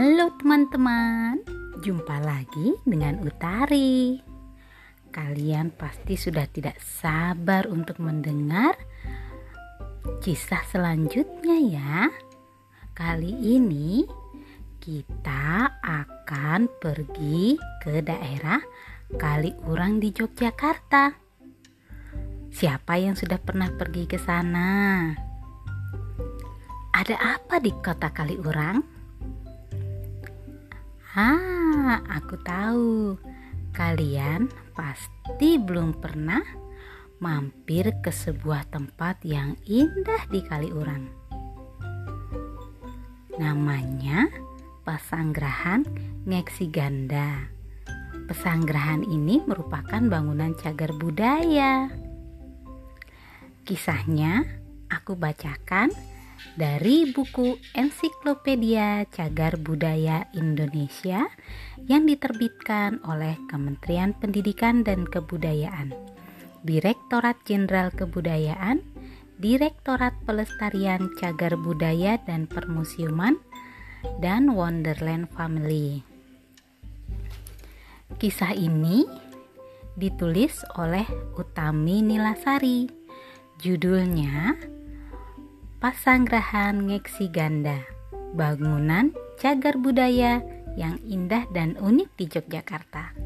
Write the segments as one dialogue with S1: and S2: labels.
S1: Halo teman-teman, jumpa lagi dengan Utari. Kalian pasti sudah tidak sabar untuk mendengar kisah selanjutnya ya. Kali ini kita akan pergi ke daerah Kaliurang di Yogyakarta. Siapa yang sudah pernah pergi ke sana? Ada apa di kota Kaliurang? Ah, aku tahu. Kalian pasti belum pernah mampir ke sebuah tempat yang indah di Kaliurang. Namanya Pasanggrahan Ngeksi Ganda. Pesanggrahan ini merupakan bangunan cagar budaya. Kisahnya aku bacakan dari buku Ensiklopedia Cagar Budaya Indonesia yang diterbitkan oleh Kementerian Pendidikan dan Kebudayaan, Direktorat Jenderal Kebudayaan, Direktorat Pelestarian Cagar Budaya dan Permusiuman, dan Wonderland Family. Kisah ini ditulis oleh Utami Nilasari. Judulnya Pasanggrahan Ngeksi Ganda, bangunan cagar budaya yang indah dan unik di Yogyakarta.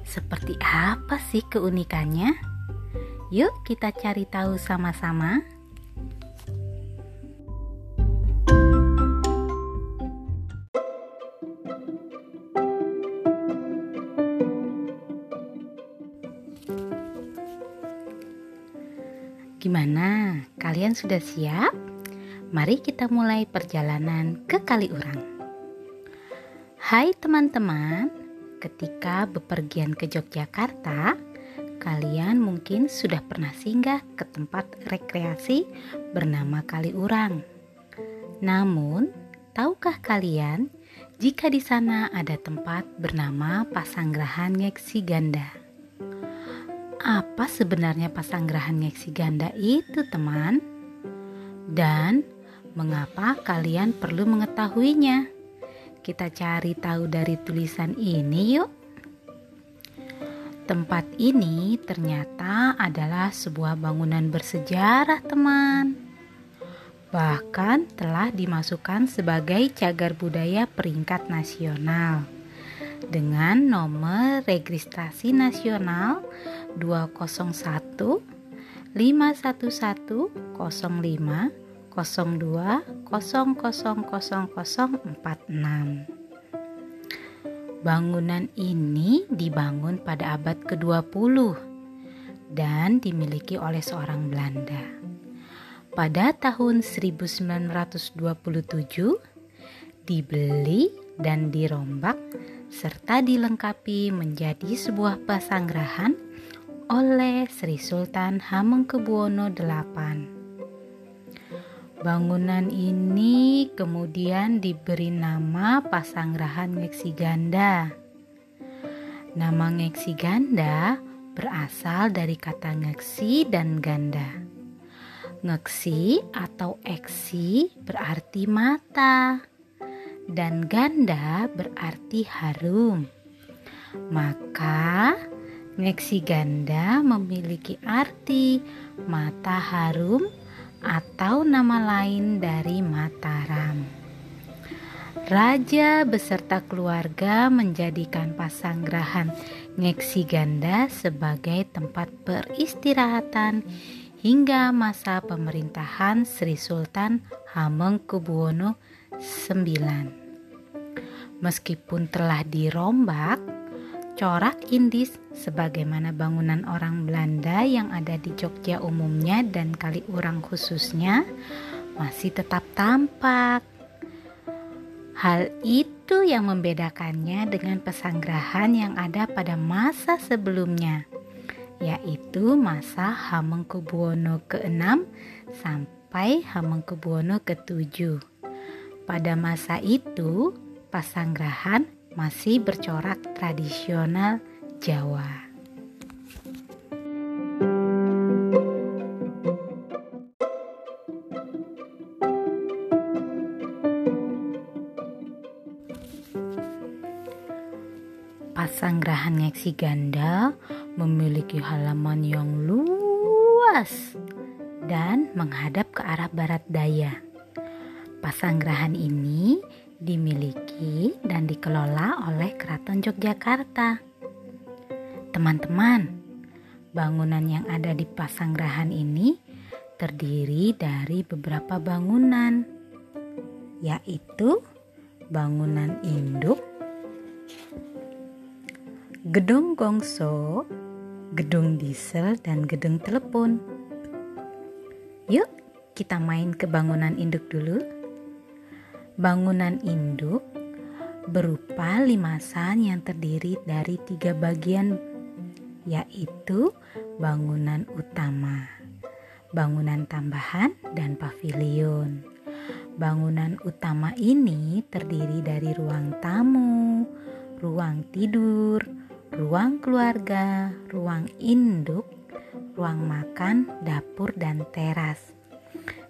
S1: Seperti apa sih keunikannya? Yuk kita cari tahu sama-sama. Gimana? Kalian sudah siap? Mari kita mulai perjalanan ke Kaliurang. Hai teman-teman, ketika bepergian ke Yogyakarta, kalian mungkin sudah pernah singgah ke tempat rekreasi bernama Kaliurang. Namun, tahukah kalian jika di sana ada tempat bernama Pasanggrahan Ngeksi Ganda? Apa sebenarnya pasanggrahan ngeksi ganda itu, teman? Dan mengapa kalian perlu mengetahuinya? Kita cari tahu dari tulisan ini yuk. Tempat ini ternyata adalah sebuah bangunan bersejarah, teman. Bahkan telah dimasukkan sebagai cagar budaya peringkat nasional dengan nomor registrasi nasional 201 511 05 02 Bangunan ini dibangun pada abad ke-20 dan dimiliki oleh seorang Belanda. Pada tahun 1927 dibeli dan dirombak serta dilengkapi menjadi sebuah pasanggrahan oleh Sri Sultan Hamengkubuwono VIII. Bangunan ini kemudian diberi nama Pasanggrahan Ngeksi Ganda. Nama Ngeksi Ganda berasal dari kata ngeksi dan ganda. Ngeksi atau eksi berarti mata dan ganda berarti harum. Maka Ngeksi ganda memiliki arti mata harum atau nama lain dari Mataram. Raja beserta keluarga menjadikan pasanggrahan Ngeksi Ganda sebagai tempat peristirahatan hingga masa pemerintahan Sri Sultan Hamengkubuwono IX. Meskipun telah dirombak, corak Indis sebagaimana bangunan orang Belanda yang ada di Jogja umumnya dan Kaliurang khususnya masih tetap tampak. Hal itu yang membedakannya dengan pesanggrahan yang ada pada masa sebelumnya, yaitu masa Hamengkubuwono ke-6 sampai Hamengkubuwono ke-7. Pada masa itu, pasanggrahan masih bercorak tradisional Jawa. Pasanggrahan Nyeksi Ganda memiliki halaman yang luas dan menghadap ke arah barat daya. Pasanggrahan ini dimiliki dan dikelola oleh Keraton Yogyakarta. Teman-teman, bangunan yang ada di Pasanggrahan ini terdiri dari beberapa bangunan, yaitu bangunan induk, gedung gongso, gedung diesel, dan gedung telepon. Yuk, kita main ke bangunan induk dulu. Bangunan induk berupa limasan yang terdiri dari tiga bagian, yaitu bangunan utama, bangunan tambahan, dan pavilion. Bangunan utama ini terdiri dari ruang tamu, ruang tidur, ruang keluarga, ruang induk, ruang makan, dapur, dan teras.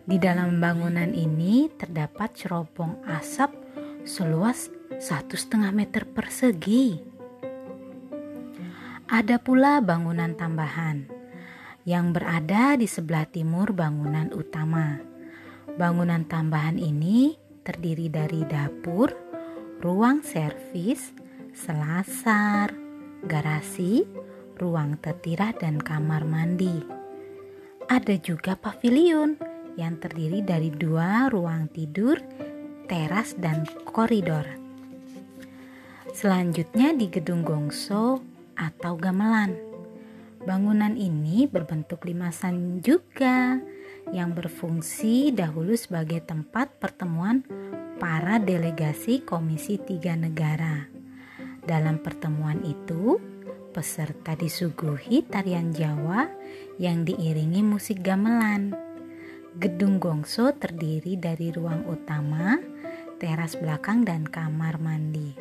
S1: Di dalam bangunan ini terdapat cerobong asap seluas satu setengah meter persegi. Ada pula bangunan tambahan yang berada di sebelah timur bangunan utama. Bangunan tambahan ini terdiri dari dapur, ruang servis, selasar, garasi, ruang tetirah dan kamar mandi. Ada juga pavilion yang terdiri dari dua ruang tidur, teras, dan koridor. Selanjutnya di gedung gongso atau gamelan. Bangunan ini berbentuk limasan juga yang berfungsi dahulu sebagai tempat pertemuan para delegasi Komisi Tiga Negara. Dalam pertemuan itu, peserta disuguhi tarian Jawa yang diiringi musik gamelan. Gedung Gongso terdiri dari ruang utama, teras belakang, dan kamar mandi.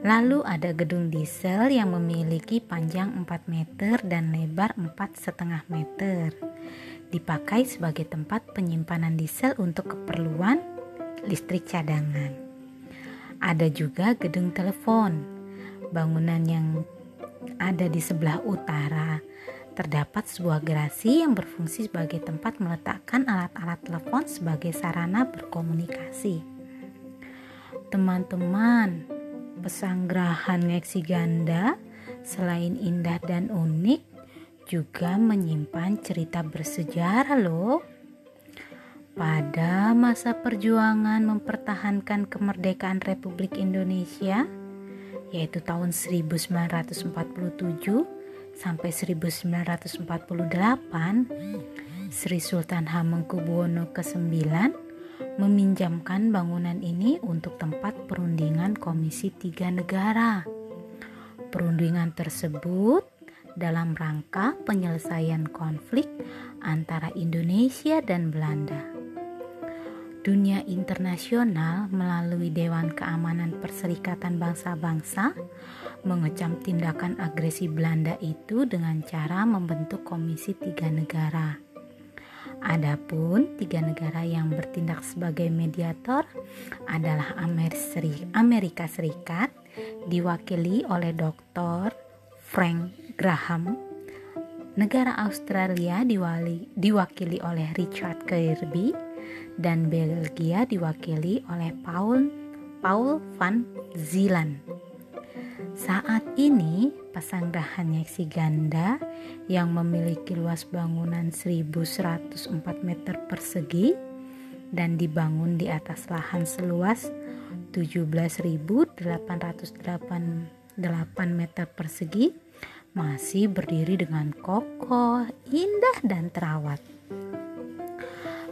S1: Lalu ada gedung diesel yang memiliki panjang 4 meter dan lebar 4,5 meter dipakai sebagai tempat penyimpanan diesel untuk keperluan listrik cadangan. Ada juga gedung telepon. Bangunan yang ada di sebelah utara terdapat sebuah gerasi yang berfungsi sebagai tempat meletakkan alat-alat telepon sebagai sarana berkomunikasi. Teman-teman, pesanggrahan Ngeksi Ganda selain indah dan unik juga menyimpan cerita bersejarah loh. Pada masa perjuangan mempertahankan kemerdekaan Republik Indonesia, yaitu tahun 1947 sampai 1948, Sri Sultan Hamengkubuwono ke-9 meminjamkan bangunan ini untuk tempat perundingan Komisi Tiga Negara. Perundingan tersebut dalam rangka penyelesaian konflik antara Indonesia dan Belanda. Dunia internasional melalui Dewan Keamanan Perserikatan Bangsa-Bangsa mengecam tindakan agresi Belanda itu dengan cara membentuk komisi tiga negara. Adapun tiga negara yang bertindak sebagai mediator adalah Amerika Serikat diwakili oleh Dr. Frank Graham, negara Australia diwali, diwakili oleh Richard Kirby dan Belgia diwakili oleh Paul Paul van Zeeland. Saat ini, pasanggrahan Yeksi Ganda yang memiliki luas bangunan 1104 meter persegi dan dibangun di atas lahan seluas 17.808 meter persegi masih berdiri dengan kokoh, indah, dan terawat.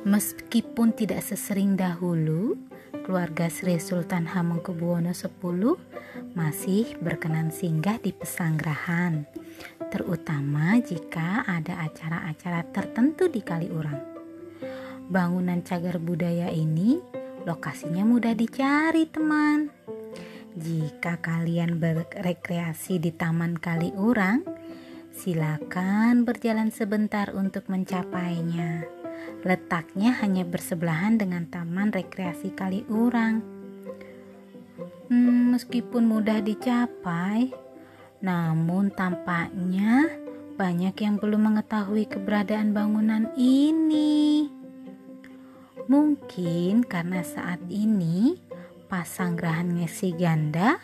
S1: Meskipun tidak sesering dahulu, keluarga Sri Sultan Hamengkubuwono X masih berkenan singgah di pesanggrahan, terutama jika ada acara-acara tertentu di Kaliurang. Bangunan cagar budaya ini lokasinya mudah dicari, teman jika kalian berrekreasi di Taman Kaliurang, silakan berjalan sebentar untuk mencapainya. Letaknya hanya bersebelahan dengan Taman Rekreasi Kaliurang. Hmm, meskipun mudah dicapai, Namun tampaknya banyak yang belum mengetahui keberadaan bangunan ini. Mungkin karena saat ini pasanggrahan ngesi ganda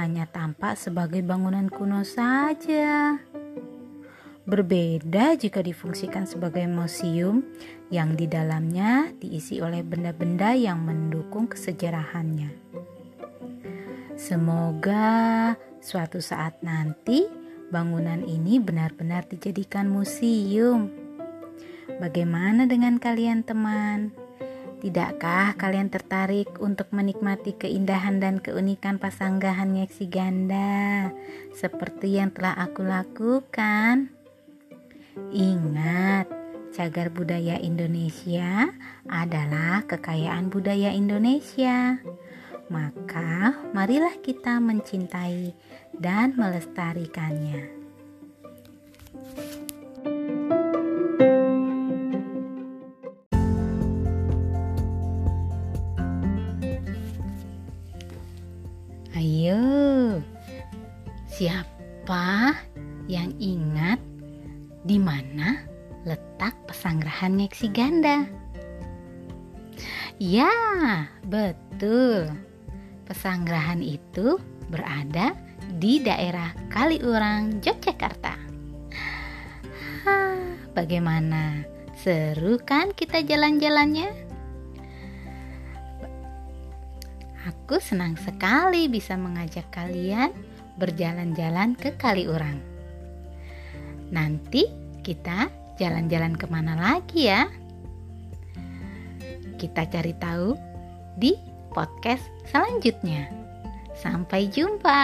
S1: hanya tampak sebagai bangunan kuno saja. Berbeda jika difungsikan sebagai museum yang di dalamnya diisi oleh benda-benda yang mendukung kesejarahannya. Semoga suatu saat nanti bangunan ini benar-benar dijadikan museum. Bagaimana dengan kalian, teman? Tidakkah kalian tertarik untuk menikmati keindahan dan keunikan pasanggahan Nyeksi Ganda seperti yang telah aku lakukan? Ingat, cagar budaya Indonesia adalah kekayaan budaya Indonesia. Maka, marilah kita mencintai dan melestarikannya. Mana letak pesanggrahan Nyeksi Ganda? Ya, betul. Pesanggrahan itu berada di daerah Kaliurang, Yogyakarta. Hah, bagaimana? Seru kan kita jalan-jalannya? Aku senang sekali bisa mengajak kalian berjalan-jalan ke Kaliurang. Nanti kita jalan-jalan ke mana lagi ya? Kita cari tahu di podcast selanjutnya. Sampai jumpa.